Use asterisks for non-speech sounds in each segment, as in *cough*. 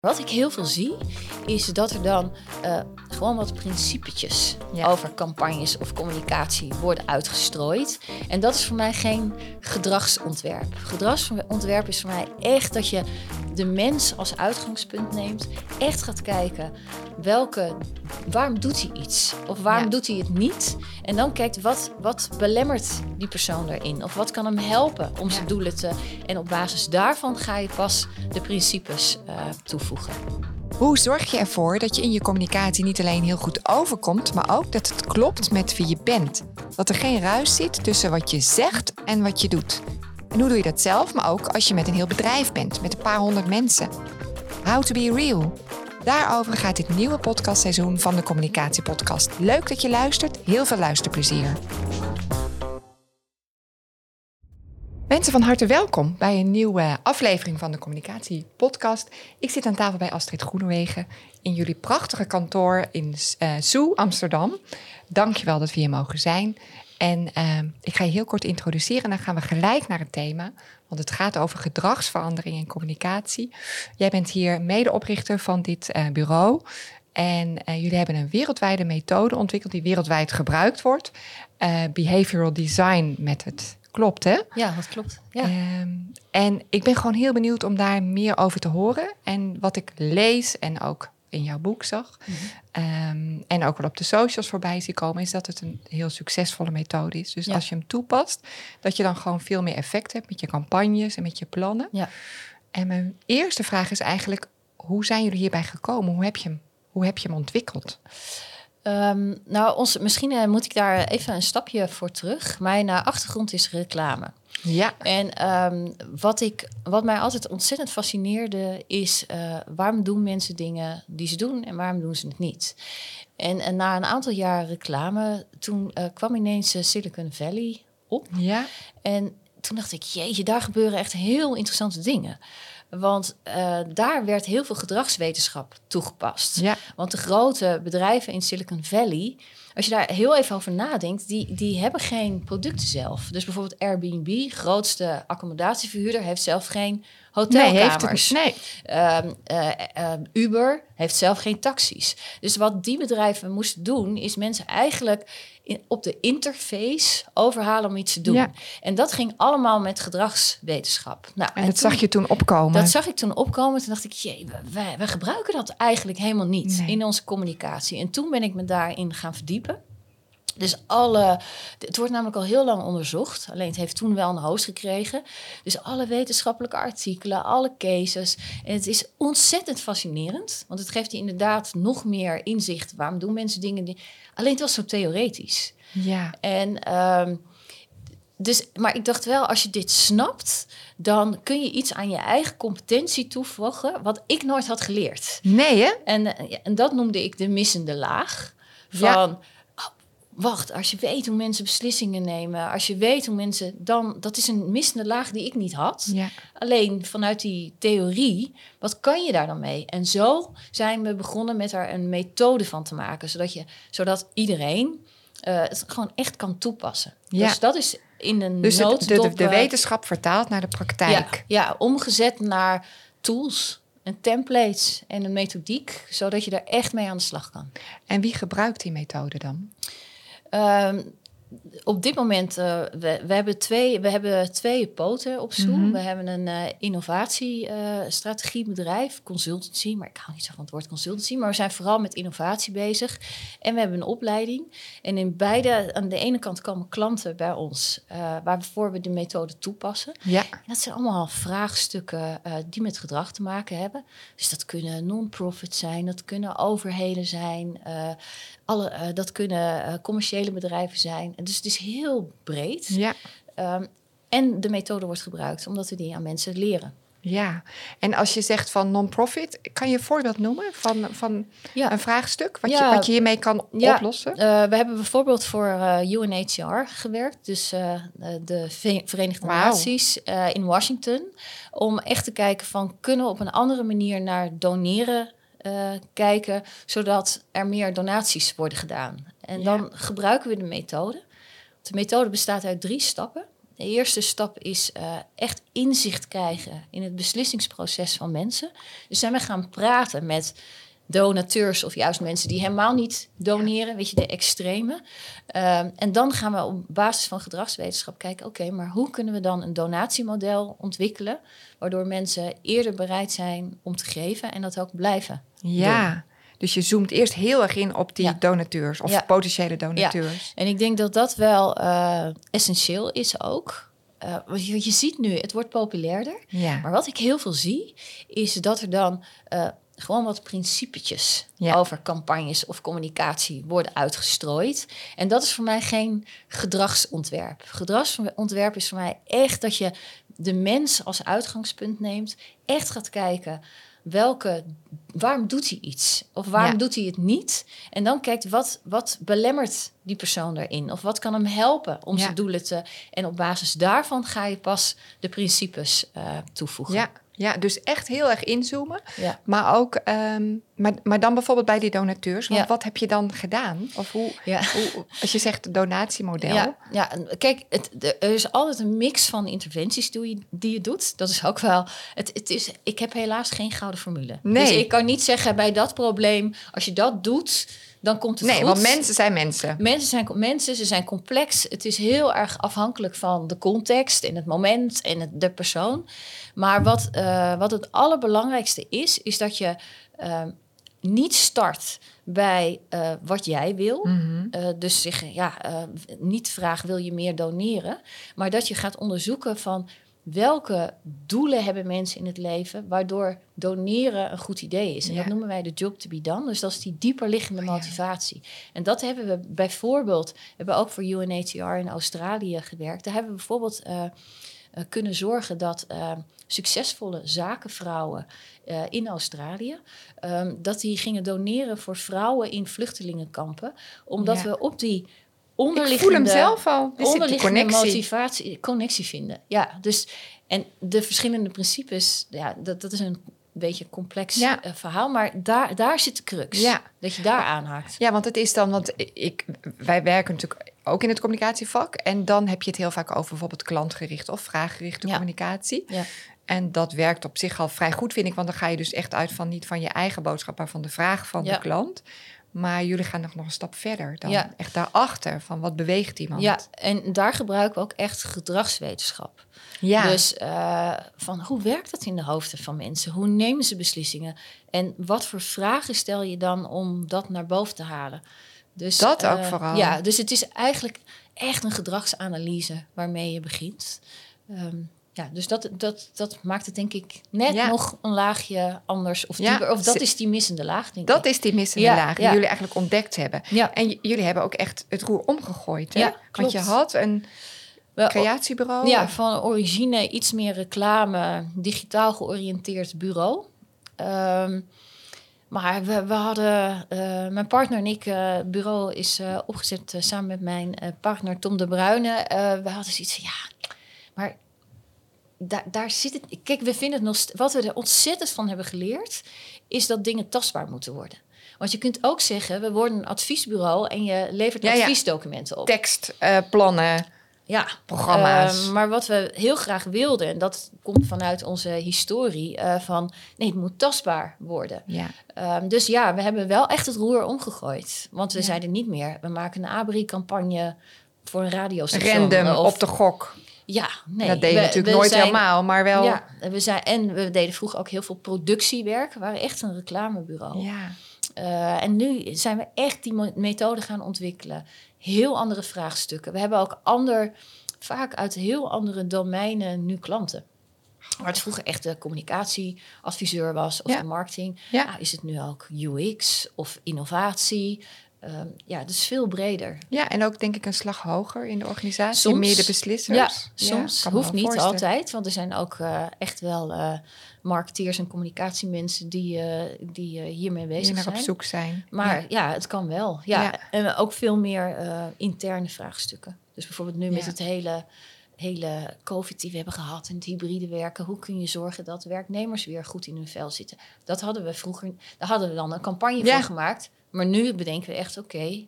Wat ik heel veel zie, is dat er dan uh, gewoon wat principetjes Ja. over campagnes of communicatie worden uitgestrooid. En dat is voor mij geen gedragsontwerp. Gedragsontwerp is voor mij echt dat je de mens als uitgangspunt neemt. Echt gaat kijken welke, waarom doet hij iets? Of waarom Ja. doet hij het niet? En dan kijkt wat, wat belemmert die persoon erin? Of wat kan hem helpen om zijn doelen te... En op basis daarvan ga je pas de principes eh, toevoegen. Hoe zorg je ervoor dat je in je communicatie niet alleen heel goed overkomt, maar ook dat het klopt met wie je bent? Dat er geen ruis zit tussen wat je zegt en wat je doet. En hoe doe je dat zelf, maar ook als je met een heel bedrijf bent, met een paar honderd mensen? How to be real. Daarover gaat dit nieuwe podcastseizoen van de Communicatiepodcast. Leuk dat je luistert, heel veel luisterplezier. Mensen van harte welkom bij een nieuwe aflevering van de Communicatiepodcast. Ik zit aan tafel bij Astrid Groenewegen in jullie prachtige kantoor in eh Soe, Amsterdam. Dankjewel dat we hier mogen zijn. En eh, ik ga je heel kort introduceren en dan gaan we gelijk naar het thema. Want het gaat over gedragsverandering en communicatie. Jij bent hier medeoprichter van dit eh, bureau. En eh, jullie hebben een wereldwijde methode ontwikkeld die wereldwijd gebruikt wordt. Eh, behavioral Design Method. Klopt, hè? Ja, dat klopt. Ja. Ehm, en ik ben gewoon heel benieuwd om daar meer over te horen. En wat ik lees en ook in jouw boek zag. ehm, en ook wel op de socials voorbij zie komen, is dat het een heel succesvolle methode is. Dus Ja. als je hem toepast, dat je dan gewoon veel meer effect hebt met je campagnes en met je plannen. Ja. En mijn eerste vraag is eigenlijk: hoe zijn jullie hierbij gekomen? Hoe heb je hem, hoe heb je hem ontwikkeld? Ehm, nou, ons, misschien eh, moet ik daar even een stapje voor terug. Mijn eh, achtergrond is reclame. Ja, En ehm, wat, ik, wat mij altijd ontzettend fascineerde is... eh, waarom doen mensen dingen die ze doen en waarom doen ze het niet? En, en na een aantal jaar reclame, toen kwam ineens Silicon Valley op. ja, En toen dacht ik, jeetje, daar gebeuren echt heel interessante dingen. Want eh, daar werd heel veel gedragswetenschap toegepast. ja, Want de grote bedrijven in Silicon Valley, als je daar heel even over nadenkt, die, die hebben geen producten zelf. Dus bijvoorbeeld Airbnb, grootste accommodatieverhuurder, heeft zelf geen nee, hotelkamers. heeft het, nee. Ehm, eh, eh, Uber heeft zelf geen taxis. Dus wat die bedrijven moesten doen, is mensen eigenlijk in, op de interface overhalen om iets te doen. Ja. En dat ging allemaal met gedragswetenschap. Nou, En dat toen- zag je toen opkomen. dat zag ik toen opkomen. Toen dacht ik, jee, wij, wij gebruiken dat eigenlijk helemaal niet Nee. in onze communicatie. En toen ben ik me daarin gaan verdiepen. Dus alle, het wordt namelijk al heel lang onderzocht. Alleen het heeft toen wel een host gekregen. Dus alle wetenschappelijke artikelen, alle cases. En het is ontzettend fascinerend. Want het geeft je inderdaad nog meer inzicht. Waarom doen mensen dingen die... Alleen het was zo theoretisch. Ja, En ehm, dus, maar ik dacht wel, als je dit snapt, dan kun je iets aan je eigen competentie toevoegen, wat ik nooit had geleerd. nee hè? En, eh, en dat noemde ik de missende laag. Van, wacht, als je weet hoe mensen beslissingen nemen, als je weet hoe mensen dan, dat is een missende laag die ik niet had. Ja. Alleen vanuit die theorie, wat kan je daar dan mee? En zo zijn we begonnen met daar een methode van te maken, zodat, je, zodat iedereen eh, het gewoon echt kan toepassen. Ja. Dus dat is in een Dus het- de, de, de eh, wetenschap vertaalt naar de praktijk. ja, ja, omgezet naar tools en templates en een methodiek, zodat je er echt mee aan de slag kan. En wie gebruikt die methode dan? Um, op dit moment, uh, we, we, hebben twee, we hebben twee poten op Zoom. Mhm. We hebben een uh, innovatiestrategiebedrijf, consultancy. Maar ik hou niet zo van het woord consultancy. Maar we zijn vooral met innovatie bezig. En we hebben een opleiding. En in beide, aan de ene kant komen klanten bij ons... Waarvoor we de methode toepassen. Ja. En dat zijn allemaal vraagstukken die met gedrag te maken hebben. Dus dat kunnen non-profit zijn, dat kunnen overheden zijn... Alle, dat kunnen commerciële bedrijven zijn. Dus het is heel breed. Ja. Um, en de methode wordt gebruikt omdat we die aan mensen leren. Ja, en als je zegt van non-profit, kan je een voorbeeld noemen van, van ja. een vraagstuk wat, ja. je, wat je hiermee kan ja. oplossen? Uh, we hebben bijvoorbeeld voor uh, UNHCR gewerkt, dus uh, de Verenigde wow. Naties in Washington, om echt te kijken van kunnen we op een andere manier naar doneren kijken, zodat er meer donaties worden gedaan. En dan gebruiken we de methode. De methode bestaat uit drie stappen. de eerste stap is eh, echt inzicht krijgen in het beslissingsproces van mensen. Dus zijn we gaan praten met donateurs of juist mensen die helemaal niet doneren, weet je, de extreme. Ehm, en dan gaan we op basis van gedragswetenschap kijken, oké, maar hoe kunnen we dan een donatiemodel ontwikkelen, waardoor mensen eerder bereid zijn om te geven en dat ook blijven. Ja. Dus je zoomt eerst heel erg in op die Ja. donateurs of Ja. potentiële donateurs. En ik denk dat dat wel eh, essentieel is ook. Eh, want je, je ziet nu, het wordt populairder. Maar wat ik heel veel zie, is dat er dan eh, gewoon wat principetjes Ja. over campagnes of communicatie worden uitgestrooid. En dat is voor mij geen gedragsontwerp. Gedragsontwerp is voor mij echt dat je de mens als uitgangspunt neemt, echt gaat kijken welke, waarom doet hij iets? Of waarom Ja. doet hij het niet? En dan kijkt wat, wat belemmert die persoon erin? Of wat kan hem helpen om Ja. zijn doelen te... En op basis daarvan ga je pas de principes eh, toevoegen. Ja. ja, dus echt heel erg inzoomen. Ja. Maar ook, ehm, maar, maar dan bijvoorbeeld bij die donateurs. Want Ja. wat heb je dan gedaan? Of hoe, Ja. hoe als je zegt donatiemodel. Ja, ja, kijk, het, er is altijd een mix van interventies die je, die je doet. Dat is ook wel. Het, het is, ik heb helaas geen gouden formule. Nee. Dus ik kan niet zeggen bij dat probleem, als je dat doet, dan komt het Nee, goed. want mensen zijn mensen. Mensen zijn mensen, ze zijn complex. Het is heel erg afhankelijk van de context en het moment en het, de persoon. Maar wat, eh, wat het allerbelangrijkste is, is dat je eh, niet start bij eh, wat jij wil. Eh, dus zeggen, ja, niet vragen wil je meer doneren, maar dat je gaat onderzoeken van welke doelen hebben mensen in het leven waardoor doneren een goed idee is. En Ja. dat noemen wij de job to be done. Dus dat is die dieperliggende Oh motivatie. En dat hebben we bijvoorbeeld, we hebben ook voor UNHCR in Australië gewerkt. Daar hebben we bijvoorbeeld eh, eh, kunnen zorgen dat eh, succesvolle zakenvrouwen in Australië, ehm, dat die gingen doneren voor vrouwen in vluchtelingenkampen, omdat Ja. we op die Ik onderliggende, voel hem zelf al. Onderliggende motivatie, connectie vinden. Ja, dus en de verschillende principes, ja, dat, dat is een beetje een complex Ja. eh, verhaal, maar daar, daar zit de crux. Ja. Dat je daar aanhaakt. Ja, want het is dan, want ik, wij werken natuurlijk ook in het communicatievak. En dan heb je het heel vaak over bijvoorbeeld klantgerichte of vraaggerichte Ja. communicatie. Ja. En dat werkt op zich al vrij goed, vind ik. Want dan ga je dus echt uit van niet van je eigen boodschap, maar van de vraag van Ja. de klant. Maar jullie gaan nog, nog een stap verder dan Ja. echt daarachter van wat beweegt iemand. Ja, en daar gebruiken we ook echt gedragswetenschap. ja. Dus eh, van hoe werkt dat in de hoofden van mensen? Hoe nemen ze beslissingen? En wat voor vragen stel je dan om dat naar boven te halen? Dus, Dat ook eh, vooral. Ja, dus het is eigenlijk echt een gedragsanalyse waarmee je begint. Ehm, ja, dus dat, dat, dat maakt het denk ik net Ja. nog een laagje anders. Of, Ja, of dat is die missende laag, denk dat ik. is die missende Ja, laag die jullie eigenlijk ontdekt hebben. Ja, En jullie hebben ook echt het roer omgegooid. Hè? Want je had een creatiebureau. Ja, van origine iets meer reclame, digitaal georiënteerd bureau. Ehm, maar we, we hadden, eh, mijn partner en ik, het bureau is eh, opgezet samen met mijn partner Tom de Bruyne. We hadden zoiets van, ja, maar daar, daar zit het. Kijk, we vinden het nog. Wat we er ontzettend van hebben geleerd, is dat dingen tastbaar moeten worden. Want je kunt ook zeggen, we worden een adviesbureau en je levert Ja, ja. adviesdocumenten op. Tekst, eh, plannen. Ja, Programma's. eh, maar wat we heel graag wilden, en dat komt vanuit onze historie, eh, van nee, het moet tastbaar worden. Ja. Ehm, dus ja, we hebben wel echt het roer omgegooid. Want we Ja. zeiden niet meer, we maken een ABRI-campagne voor een radiostation. Random, of, op de gok. Ja, nee. dat deed je we- natuurlijk we nooit zijn- helemaal, maar wel... Ja, en we zijn, en we deden vroeger ook heel veel productiewerk. We waren echt een reclamebureau. Ja. Eh, en nu zijn we echt die methode gaan ontwikkelen. Heel andere vraagstukken. We hebben ook ander, vaak uit heel andere domeinen nu klanten. Waar het vroeger echt de communicatieadviseur was of Ja. de marketing. Ja. Ah, is het nu ook UX of innovatie? Ehm, ja, dus veel breder. ja, en ook denk ik een slag hoger in de organisatie. Soms. Meer de beslissers. Ja, soms. Hoeft niet voorstellen. altijd, want er zijn ook eh, echt wel eh, marketeers en communicatiemensen die, eh, die hiermee Die bezig naar zijn. op zoek zijn. Maar Ja. ja, het kan wel. Ja. Ja. En ook veel meer interne vraagstukken. Dus bijvoorbeeld nu met het hele, hele COVID die we hebben gehad en het hybride werken. Hoe kun je zorgen dat werknemers weer goed in hun vel zitten? Dat hadden we vroeger, daar hadden we dan een campagne voor gemaakt. Maar nu bedenken we echt, oké,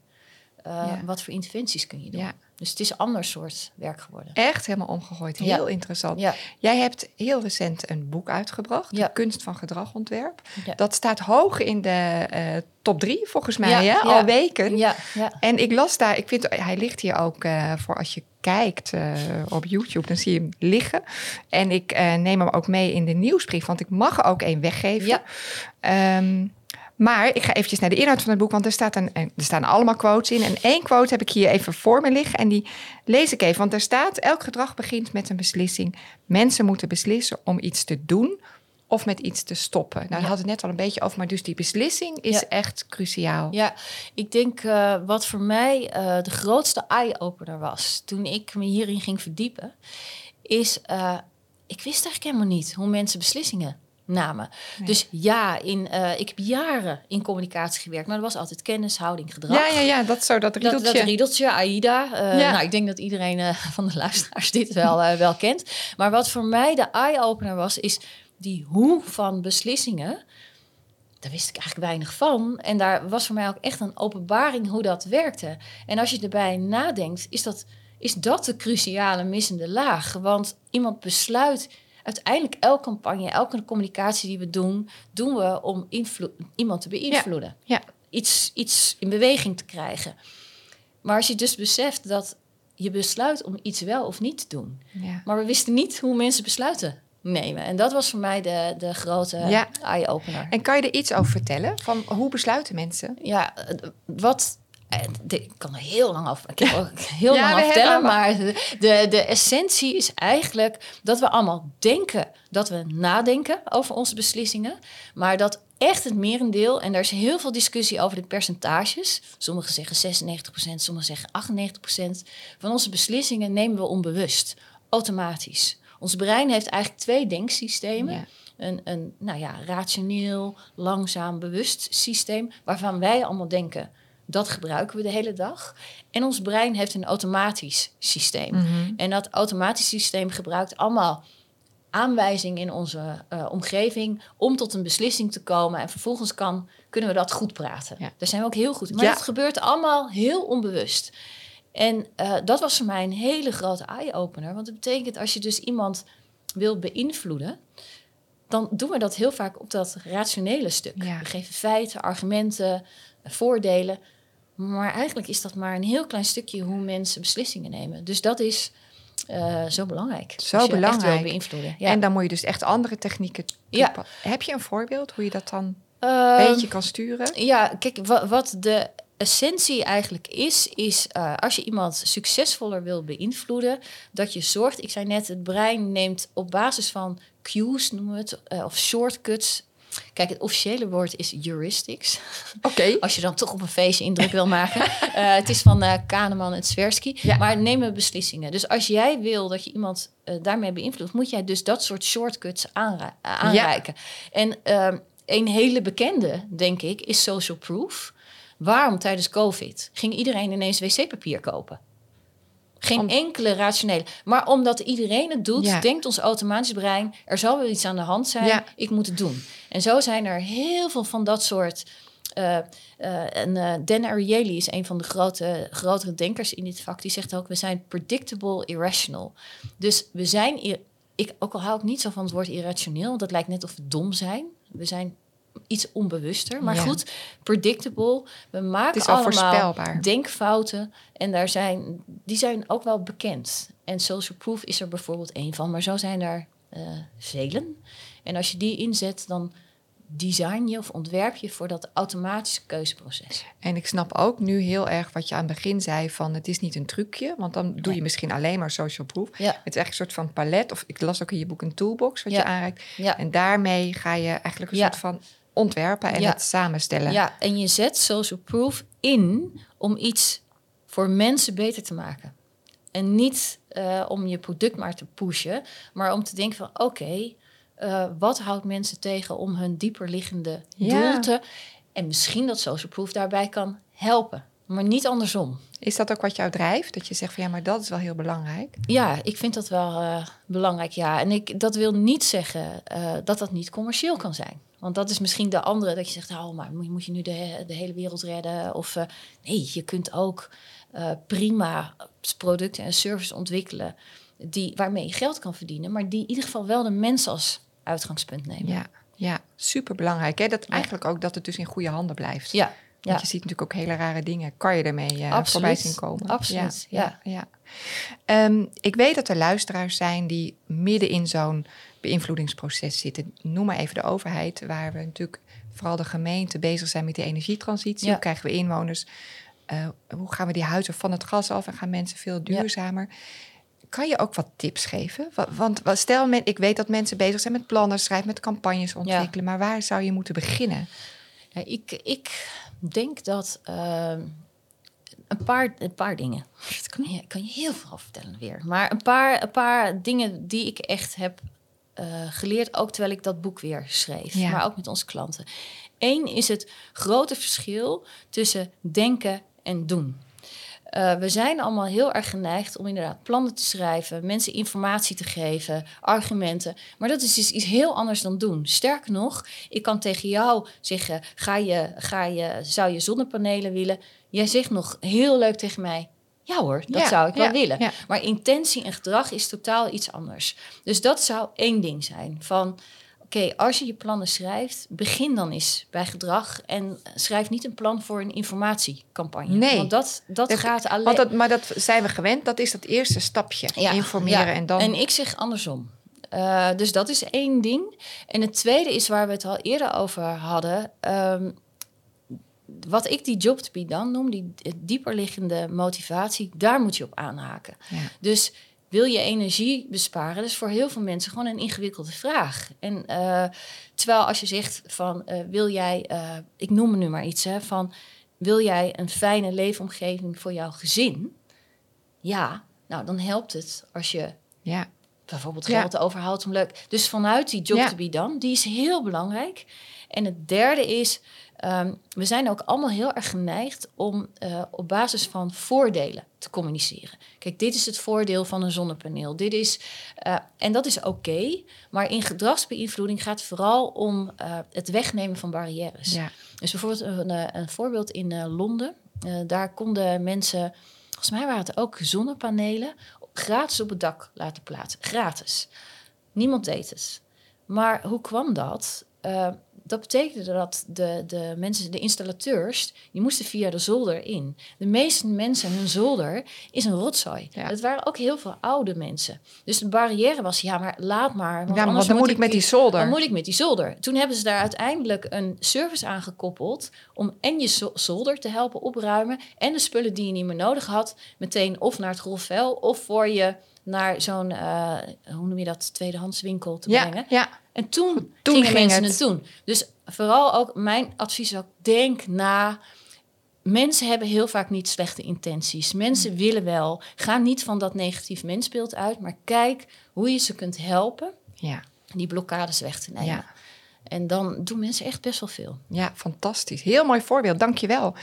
eh, wat voor interventies kun je doen? Ja. Dus het is een ander soort werk geworden. Echt helemaal omgegooid. Ja. Heel interessant. Ja, Jij hebt heel recent een boek uitgebracht, Ja. De kunst van gedragontwerp. Dat staat hoog in de eh, top drie, volgens mij, hè? al weken. ja, ja. En ik las daar, ik vind, hij ligt hier ook eh, voor als je kijkt op YouTube, dan zie je hem liggen. En ik neem hem ook mee in de nieuwsbrief, want ik mag er ook één weggeven. Ja. Ehm, maar ik ga eventjes naar de inhoud van het boek, want er, staat een, er staan allemaal quotes in. En één quote heb ik hier even voor me liggen en die lees ik even. Want er staat, elk gedrag begint met een beslissing. Mensen moeten beslissen om iets te doen of met iets te stoppen. Nou, daar Ja. hadden we het net al een beetje over, maar dus die beslissing is Ja. echt cruciaal. Ja, ik denk eh, wat voor mij eh, de grootste eye-opener was toen ik me hierin ging verdiepen, is uh, ik wist eigenlijk helemaal niet hoe mensen beslissingen namen. Nee. Dus ja, in, uh, ik heb jaren in communicatie gewerkt, maar dat was altijd kennis, houding, gedrag. Ja, ja, ja, dat zo, dat riedeltje. Dat, dat riedeltje, AIDA. Uh, Ja. Nou, ik denk dat iedereen uh, *laughs* van de luisteraars dit wel, wel kent. Maar wat voor mij de eye-opener was, is die hoe van beslissingen. Daar wist ik eigenlijk weinig van. En daar was voor mij ook echt een openbaring hoe dat werkte. En als je erbij nadenkt, is dat, is dat de cruciale missende laag. Want iemand besluit uiteindelijk elke campagne, elke communicatie die we doen, doen we om iemand te beïnvloeden. Ja. Ja. Iets, iets in beweging te krijgen. Maar als je dus beseft dat je besluit om iets wel of niet te doen. Ja. Maar we wisten niet hoe mensen besluiten nemen. En dat was voor mij de, de grote Ja. eye-opener. En kan je er iets over vertellen? Van hoe besluiten mensen? Ja, eh, wat... eh, Ik kan er heel lang over, ik kan *laughs* heel Ja, lang vertellen, maar de, de, de essentie is eigenlijk dat we allemaal denken dat we nadenken over onze beslissingen, maar dat echt het merendeel, en daar is heel veel discussie over de percentages, sommigen zeggen 96%, sommigen zeggen 98%, van onze beslissingen nemen we onbewust, automatisch. Ons brein heeft eigenlijk twee denksystemen. Ja. Een, een nou ja, rationeel, langzaam, bewust systeem waarvan wij allemaal denken dat gebruiken we de hele dag. En ons brein heeft een automatisch systeem. Mhm. En dat automatisch systeem gebruikt allemaal aanwijzingen in onze eh, omgeving om tot een beslissing te komen. En vervolgens kan, kunnen we dat goed praten. Ja. Daar zijn we ook heel goed in. Maar Ja. dat gebeurt allemaal heel onbewust. En eh, dat was voor mij een hele grote eye-opener. Want dat betekent als je dus iemand wil beïnvloeden, dan doen we dat heel vaak op dat rationele stuk. Ja. We geven feiten, argumenten, voordelen. Maar eigenlijk is dat maar een heel klein stukje hoe mensen beslissingen nemen. Dus dat is eh, zo belangrijk. Zo Echt belangrijk. wil beïnvloeden. Ja. En dan moet je dus echt andere technieken Ja. Heb je een voorbeeld hoe je dat dan Ehm, een beetje kan sturen? Ja, kijk, wa- wat de essentie eigenlijk is, is eh, als je iemand succesvoller wil beïnvloeden, dat je zorgt, ik zei net, het brein neemt op basis van cues, noemen we het, eh, of shortcuts. Kijk, het officiële woord is heuristics. Oké. *laughs* Als je dan toch op een feestje indruk wil maken. *laughs* Eh, het is van eh, Kahneman en Tversky. Ja. Maar nemen beslissingen. Dus als jij wil dat je iemand eh, daarmee beïnvloedt, moet jij dus dat soort shortcuts aanra- aanreiken. En ehm, een hele bekende, denk ik, is social proof. Waarom tijdens COVID ging iedereen ineens wc-papier kopen? Geen Om- enkele rationele. Maar omdat iedereen het doet, Ja. denkt ons automatisch brein... er zal wel iets aan de hand zijn, Ja. ik moet het doen. En zo zijn er heel veel van dat soort... eh, en eh, Dan Ariely is een van de grote, grotere denkers in dit vak. Die zegt ook, we zijn predictable irrational. Dus we zijn... Ik, ook al hou ik niet zo van het woord irrationeel... want dat lijkt net of we dom zijn. We zijn iets onbewuster. Maar Ja. goed, predictable. We maken Het is allemaal voorspelbaar. denkfouten. En daar zijn, die zijn ook wel bekend. En social proof is er bijvoorbeeld één van. Maar zo zijn er eh, velen. En als je die inzet, dan design je of ontwerp je voor dat automatische keuzeproces. En ik snap ook nu heel erg wat je aan het begin zei van het is niet een trucje, want dan doe je misschien alleen maar social proof. Ja, Het is echt een soort van palet, of ik las ook in je boek een toolbox wat Ja. je aanreikt. ja. En daarmee ga je eigenlijk een soort van ontwerpen en Ja. het samenstellen. ja, en je zet social proof in om iets voor mensen beter te maken. En niet eh, om je product maar te pushen, maar om te denken van oké, eh, wat houdt mensen tegen om hun dieper liggende Ja. doel te... En misschien dat social proof daarbij kan helpen, maar niet andersom. Is dat ook wat jou drijft? Dat je zegt van ja, maar dat is wel heel belangrijk. Ja, ik vind dat wel eh, belangrijk, ja. En ik, dat wil niet zeggen dat dat niet commercieel kan zijn. Want dat is misschien de andere, dat je zegt, oh, maar moet, je nu de, de hele wereld redden? Of uh, nee, je kunt ook uh, prima producten en services ontwikkelen die, waarmee je geld kan verdienen, maar die in ieder geval wel de mens als uitgangspunt nemen. Ja, ja super belangrijk. Hè? Dat eigenlijk ook dat het dus in goede handen blijft. Ja. Want je ziet natuurlijk ook hele rare dingen. Kan je ermee uh, voorbij zien komen? Absoluut, ja. ja, ja. Um, ik weet dat er luisteraars zijn die midden in zo'n beïnvloedingsproces zitten. Noem maar even de overheid, waar we natuurlijk vooral de gemeente bezig zijn met die energietransitie. Hoe krijgen we inwoners? Uh, hoe gaan we die huizen van het gas af en gaan mensen veel duurzamer? Kan je ook wat tips geven? Want stel, ik weet dat mensen bezig zijn met plannen schrijven, met campagnes ontwikkelen. Maar waar zou je moeten beginnen? Ja, ik, ik denk dat uh, een, paar, een paar dingen. Dat kan je, kan je heel veel vertellen weer. Maar een paar, een paar dingen die ik echt heb uh, geleerd, ook terwijl ik dat boek weer schreef. Ja. Maar ook met onze klanten. Eén is het grote verschil tussen denken en doen. Uh, we zijn allemaal heel erg geneigd om inderdaad plannen te schrijven, mensen informatie te geven, argumenten. Maar dat is dus iets heel anders dan doen. Sterker nog, ik kan tegen jou zeggen: ga je, ga je, zou je zonnepanelen willen? Jij zegt nog heel leuk tegen mij: ja hoor, dat zou ik wel willen. Ja. Maar intentie en gedrag is totaal iets anders. Dus dat zou één ding zijn. Van Oké, als je je plannen schrijft, begin dan eens bij gedrag en schrijf niet een plan voor een informatiecampagne. Nee, want dat, dat, gaat alleen. Want dat, maar dat zijn we gewend, dat is dat eerste stapje. Ja, informeren en dan. En ik zeg andersom. Uh, dus dat is één ding. En het tweede is waar we het al eerder over hadden. Um, wat ik die job to be dan noem, die dieperliggende motivatie, daar moet je op aanhaken. Ja. Dus wil je energie besparen? Dat is voor heel veel mensen gewoon een ingewikkelde vraag. En uh, terwijl als je zegt van uh, wil jij, uh, ik noem nu maar iets, hè, van wil jij een fijne leefomgeving voor jouw gezin? Ja, nou dan helpt het als je ja. Bijvoorbeeld geld ja. overhoudt om leuk. Dus vanuit die job ja. to be dan, die is heel belangrijk. En het derde is, um, we zijn ook allemaal heel erg geneigd om uh, op basis van voordelen te communiceren. Kijk, dit is het voordeel van een zonnepaneel. Dit is, uh, en dat is oké, okay, maar in gedragsbeïnvloeding gaat het vooral om uh, het wegnemen van barrières. Ja. Dus bijvoorbeeld een, een voorbeeld in Londen. daar konden mensen, volgens mij waren het ook zonnepanelen, gratis op het dak laten plaatsen. Gratis. Niemand deed het. Maar hoe kwam dat? Uh, dat betekende dat de, de mensen, de installateurs, die moesten via de zolder in. De meeste mensen, hun zolder is een rotzooi. Ja. Het waren ook heel veel oude mensen. Dus de barrière was, ja, maar laat maar. Want ja, maar dan moet ik met die zolder. Dan moet ik met die zolder. Toen hebben ze daar uiteindelijk een service aangekoppeld om en je zolder te helpen opruimen en de spullen die je niet meer nodig had, meteen of naar het grofvel of voor je naar zo'n, uh, hoe noem je dat, tweedehandswinkel te ja, brengen. Ja. En toen, toen gingen ging mensen het. het doen. Dus vooral ook mijn advies is ook, denk na. Mensen hebben heel vaak niet slechte intenties. Mensen mm. willen wel. Ga niet van dat negatief mensbeeld uit, maar kijk hoe je ze kunt helpen ja. die blokkades weg te nemen. Ja. En dan doen mensen echt best wel veel. Ja, fantastisch. Heel mooi voorbeeld, dankjewel.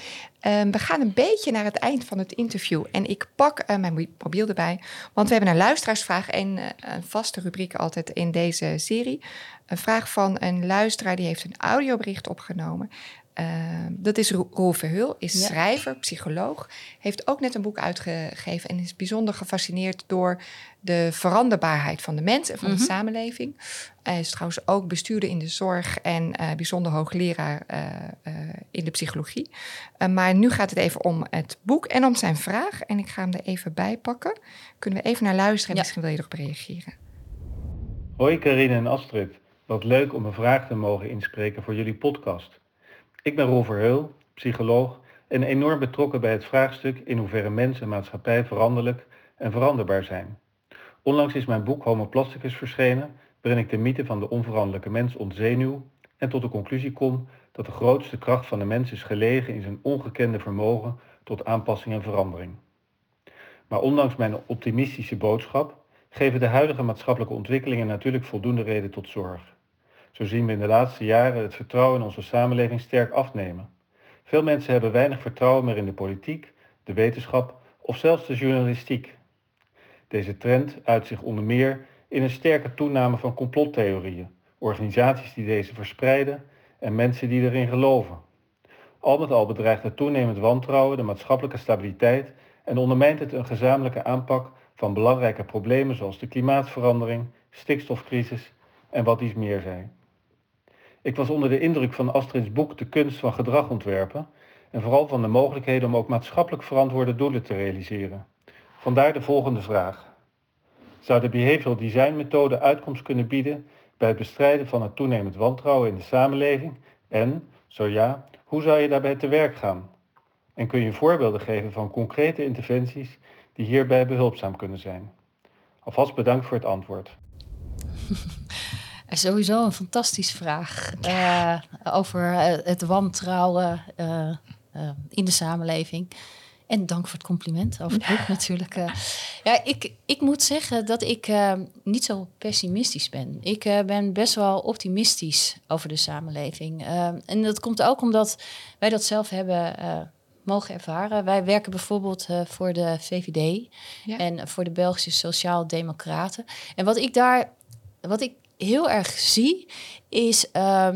Um, we gaan een beetje naar het eind van het interview. En ik pak uh, mijn mobiel erbij, want we hebben een luisteraarsvraag. En uh, een vaste rubriek altijd in deze serie. Een vraag van een luisteraar die heeft een audiobericht opgenomen. Uh, dat is Roel Verhul, is ja. schrijver, psycholoog. Heeft ook net een boek uitgegeven en is bijzonder gefascineerd door de veranderbaarheid van de mens en van mm -hmm. de samenleving. Hij is trouwens ook bestuurder in de zorg en uh, bijzonder hoogleraar uh, in de psychologie. maar nu gaat het even om het boek en om zijn vraag. En ik ga hem er even bij pakken. Kunnen we even naar luisteren en ja. misschien wil je erop reageren. Hoi Karine en Astrid. Wat leuk om een vraag te mogen inspreken voor jullie podcast. Ik ben Roel Verheul, psycholoog en enorm betrokken bij het vraagstuk in hoeverre mens en maatschappij veranderlijk en veranderbaar zijn. Onlangs is mijn boek Homo Plasticus verschenen, waarin ik de mythe van de onveranderlijke mens ontzenuw en tot de conclusie kom dat de grootste kracht van de mens is gelegen in zijn ongekende vermogen tot aanpassing en verandering. Maar ondanks mijn optimistische boodschap geven de huidige maatschappelijke ontwikkelingen natuurlijk voldoende reden tot zorg. Zo zien we in de laatste jaren het vertrouwen in onze samenleving sterk afnemen. Veel mensen hebben weinig vertrouwen meer in de politiek, de wetenschap of zelfs de journalistiek. Deze trend uit zich onder meer in een sterke toename van complottheorieën, organisaties die deze verspreiden en mensen die erin geloven. Al met al bedreigt het toenemend wantrouwen de maatschappelijke stabiliteit en ondermijnt het een gezamenlijke aanpak van belangrijke problemen zoals de klimaatverandering, stikstofcrisis en wat iets meer zijn. Ik was onder de indruk van Astrid's boek De kunst van gedrag ontwerpen en vooral van de mogelijkheden om ook maatschappelijk verantwoorde doelen te realiseren. Vandaar de volgende vraag. Zou de behavioral design methode uitkomst kunnen bieden bij het bestrijden van het toenemend wantrouwen in de samenleving? En, zo ja, hoe zou je daarbij te werk gaan? En kun je voorbeelden geven van concrete interventies die hierbij behulpzaam kunnen zijn? Alvast bedankt voor het antwoord. *laughs* Sowieso een fantastische vraag uh, over uh, het wantrouwen uh, in de samenleving. En dank voor het compliment over het boek natuurlijk. ja, ik, ik moet zeggen dat ik niet zo pessimistisch ben. Ik ben best wel optimistisch over de samenleving. en dat komt ook omdat wij dat zelf hebben mogen ervaren. Wij werken bijvoorbeeld voor de VVD ja. en voor de Belgische Sociaal Democraten. En wat ik daar, wat ik heel erg zie, is. Uh,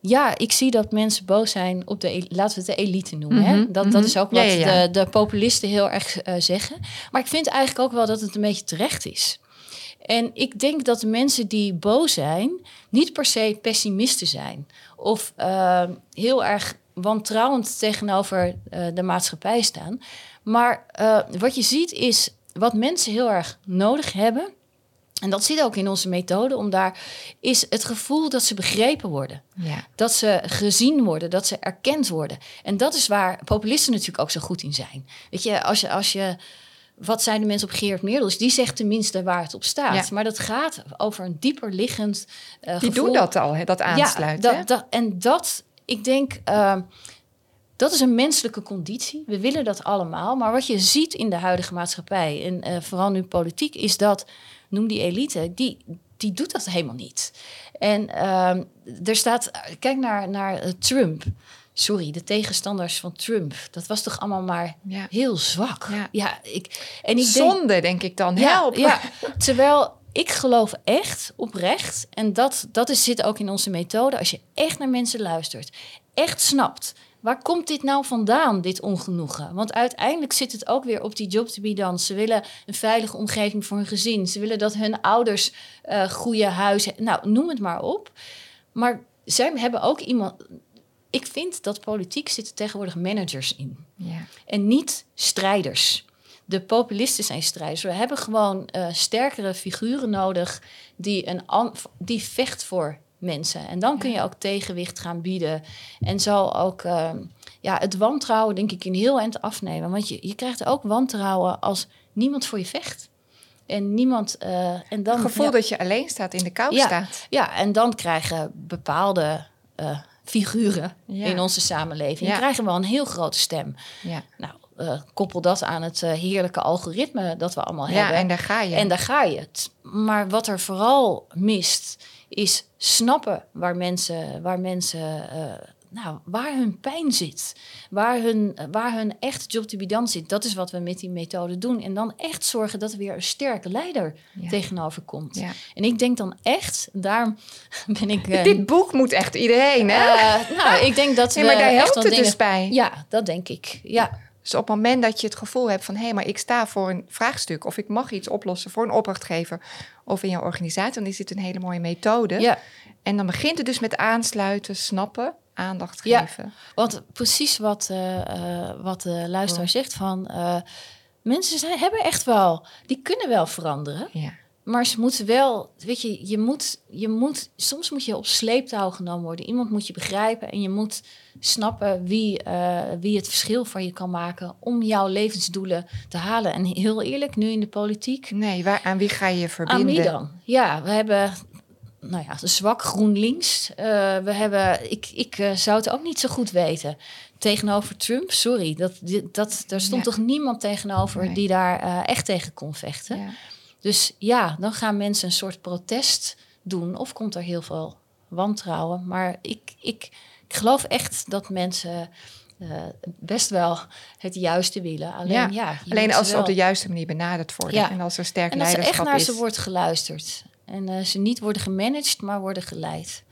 ja, ik zie dat mensen boos zijn op de, laten we het de elite noemen. hè? Mhm, dat, dat mhm. is ook wat ja, ja, De, de populisten heel erg uh, zeggen. Maar ik vind eigenlijk ook wel dat het een beetje terecht is. En ik denk dat de mensen die boos zijn, niet per se pessimisten zijn. Of uh, heel erg wantrouwend tegenover uh, de maatschappij staan. Maar wat je ziet is wat mensen heel erg nodig hebben en dat zit ook in onze methode, om daar is het gevoel dat ze begrepen worden. Ja. Dat ze gezien worden, dat ze erkend worden. En dat is waar populisten natuurlijk ook zo goed in zijn. Weet je, als je, als je wat zijn de mensen op Geert Meerdels? Die zegt tenminste waar het op staat. Maar dat gaat over een dieper liggend uh, Die doen dat al, hè, dat aansluit. Ja, dat, dat, en dat, ik denk, uh, dat is een menselijke conditie. We willen dat allemaal. Maar wat je ziet in de huidige maatschappij, en uh, vooral nu politiek, is dat noem die elite, die, die doet dat helemaal niet. En uh, er staat, kijk naar, naar uh, Trump. Sorry, de tegenstanders van Trump. Dat was toch allemaal maar ja. heel zwak. Ja, ja ik, en ik Zonde, denk, denk ik dan. Help. Ja, *laughs* terwijl ik geloof echt oprecht, en dat, dat is, zit ook in onze methode, als je echt naar mensen luistert, echt snapt waar komt dit nou vandaan, dit ongenoegen? Want uiteindelijk zit het ook weer op die job to be done. Ze willen een veilige omgeving voor hun gezin. Ze willen dat hun ouders uh, goede huizen... Nou, noem het maar op. Maar zij hebben ook iemand... Ik vind dat politiek zitten tegenwoordig managers in. Ja. En niet strijders. De populisten zijn strijders. We hebben gewoon uh, sterkere figuren nodig die, een die vecht voor mensen. En dan kun je ook tegenwicht gaan bieden. En zal ook uh, ja, het wantrouwen, denk ik, in heel eind afnemen. Want je, je krijgt ook wantrouwen als niemand voor je vecht. En niemand. Uh, en dan, het gevoel dat je alleen staat, in de kou ja, staat. Ja, en dan krijgen bepaalde uh, figuren in onze samenleving. krijgen wel een heel grote stem. Ja. Nou, uh, koppel dat aan het uh, heerlijke algoritme dat we allemaal ja, hebben. En daar ga je. En daar ga je. Maar wat er vooral mist, is snappen waar mensen, waar mensen uh, nou, waar hun pijn zit. Waar hun, waar hun echt job to be done zit. Dat is wat we met die methode doen. En dan echt zorgen dat er weer een sterke leider tegenover komt. Ja. En ik denk dan echt, daarom *laughs* ben ik... Uh, Dit boek moet echt iedereen, hè? Uh, nou, ik denk dat *laughs* we... maar daar helpt het dingen, dus bij. Ja, dat denk ik. Ja. Dus op het moment dat je het gevoel hebt van hé, hey, maar ik sta voor een vraagstuk of ik mag iets oplossen voor een opdrachtgever of in jouw organisatie, dan is dit een hele mooie methode. Ja. En dan begint het dus met aansluiten, snappen, aandacht geven. Ja, want precies wat, uh, wat de luisteraar zegt van uh, mensen zijn, hebben echt wel, die kunnen wel veranderen. Ja. Maar ze moeten wel, weet je, je moet, je moet, soms moet je op sleeptouw genomen worden. Iemand moet je begrijpen en je moet snappen wie, uh, wie het verschil voor je kan maken om jouw levensdoelen te halen. En heel eerlijk, nu in de politiek. Nee, waar, aan wie ga je verbinden? Aan wie dan? Ja, we hebben nou ja, zwak GroenLinks. Uh, we hebben, ik, ik uh, zou het ook niet zo goed weten. Tegenover Trump, sorry, dat, dat, daar stond toch niemand tegenover die daar uh, echt tegen kon vechten. Ja. Dus ja, dan gaan mensen een soort protest doen of komt er heel veel wantrouwen. Maar ik, ik, ik geloof echt dat mensen uh, best wel het juiste willen. Alleen, ja, ja alleen als ze op de juiste manier benaderd worden. Ja. En als er sterk en leiderschap is. echt naar ze wordt geluisterd. En eh, ze niet worden gemanaged, maar worden geleid.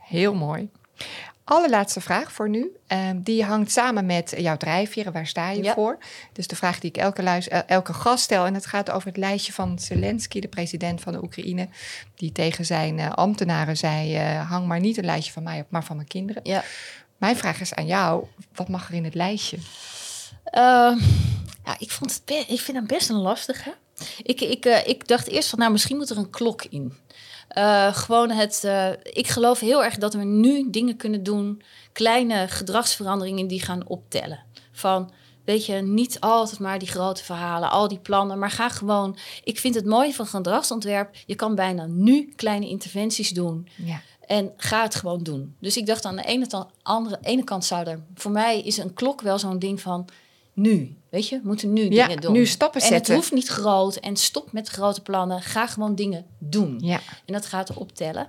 Heel mooi. Allerlaatste vraag voor nu. Ehm, die hangt samen met jouw drijfveren. Waar sta je Ja. voor? Dus de vraag die ik elke, luis- el- elke gast stel. En het gaat over het lijstje van Zelensky, de president van de Oekraïne. Die tegen zijn eh, ambtenaren zei: eh, hang maar niet een lijstje van mij op, maar van mijn kinderen. Ja. Mijn vraag is aan jou: wat mag er in het lijstje? Eh, ja, ik, vond het ik vind het best een lastige. Ik, ik, eh, ik dacht eerst van, nou, misschien moet er een klok in. Eh, gewoon het. eh, ik geloof heel erg dat we nu dingen kunnen doen, kleine gedragsveranderingen die gaan optellen. Van, weet je, niet altijd maar die grote verhalen, al die plannen, maar ga gewoon. Ik vind het mooie van gedragsontwerp, je kan bijna nu kleine interventies doen. Ja. En ga het gewoon doen. Dus ik dacht aan de ene, andere, ene kant zou er... Voor mij is een klok wel zo'n ding van nu. Weet je, we moeten nu Ja, dingen doen. nu stappen en zetten. het hoeft niet groot. En stop met grote plannen. Ga gewoon dingen doen. Ja. En dat gaat optellen.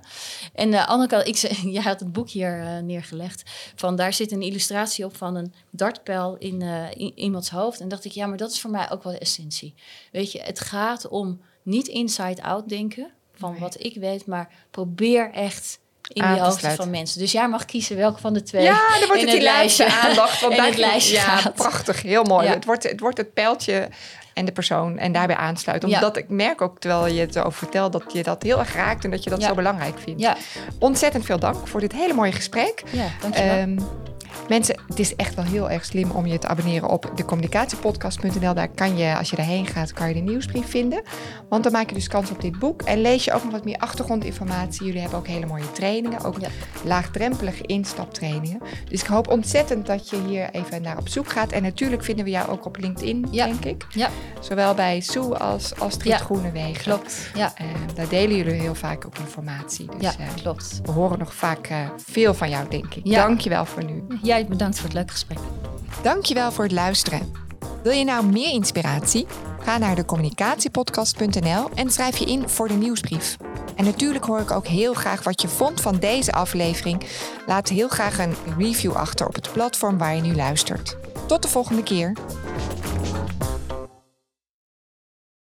En de andere kant, ik zei, *laughs* jij had het boek hier eh, neergelegd. Van daar zit een illustratie op van een dartpijl in, eh, in iemands hoofd. En dacht ik, ja, maar dat is voor mij ook wel de essentie. Weet je, het gaat om niet inside-out denken van Nee. wat ik weet, maar probeer echt in die sluiten. van mensen. Dus jij mag kiezen welke van de twee. Ja, dan wordt het die lijstje- aandacht. Want *laughs* daar lijstje ja, gaat. prachtig, heel mooi. Ja. Het, wordt, het wordt het pijltje en de persoon en daarbij aansluiten. Ja. Omdat ik merk ook, terwijl je het over vertelt, dat je dat heel erg raakt en dat je dat Ja. zo belangrijk vindt. Ja, Ontzettend veel dank voor dit hele mooie gesprek. ja dankjewel. Ehm, mensen, het is echt wel heel erg slim om je te abonneren op de communicatiepodcast.nl. Daar kan je, als je daarheen gaat, kan je de nieuwsbrief vinden. Want dan maak je dus kans op dit boek. En lees je ook nog wat meer achtergrondinformatie. Jullie hebben ook hele mooie trainingen. Ook Ja. laagdrempelige instaptrainingen. Dus ik hoop ontzettend dat je hier even naar op zoek gaat. En natuurlijk vinden we jou ook op LinkedIn, Ja. denk ik. ja, Zowel bij Sue als Astrid Ja. Groenewegen. klopt. Ja, Eh, daar delen jullie heel vaak ook informatie. Dus ja eh, klopt. we horen nog vaak eh, veel van jou, denk ik. Dank je wel voor nu. Jij bedankt voor het leuke gesprek. Dankjewel voor het luisteren. Wil je nou meer inspiratie? Ga naar de communicatiepodcast.nl en schrijf je in voor de nieuwsbrief. En natuurlijk hoor ik ook heel graag wat je vond van deze aflevering. Laat heel graag een review achter op het platform waar je nu luistert. Tot de volgende keer.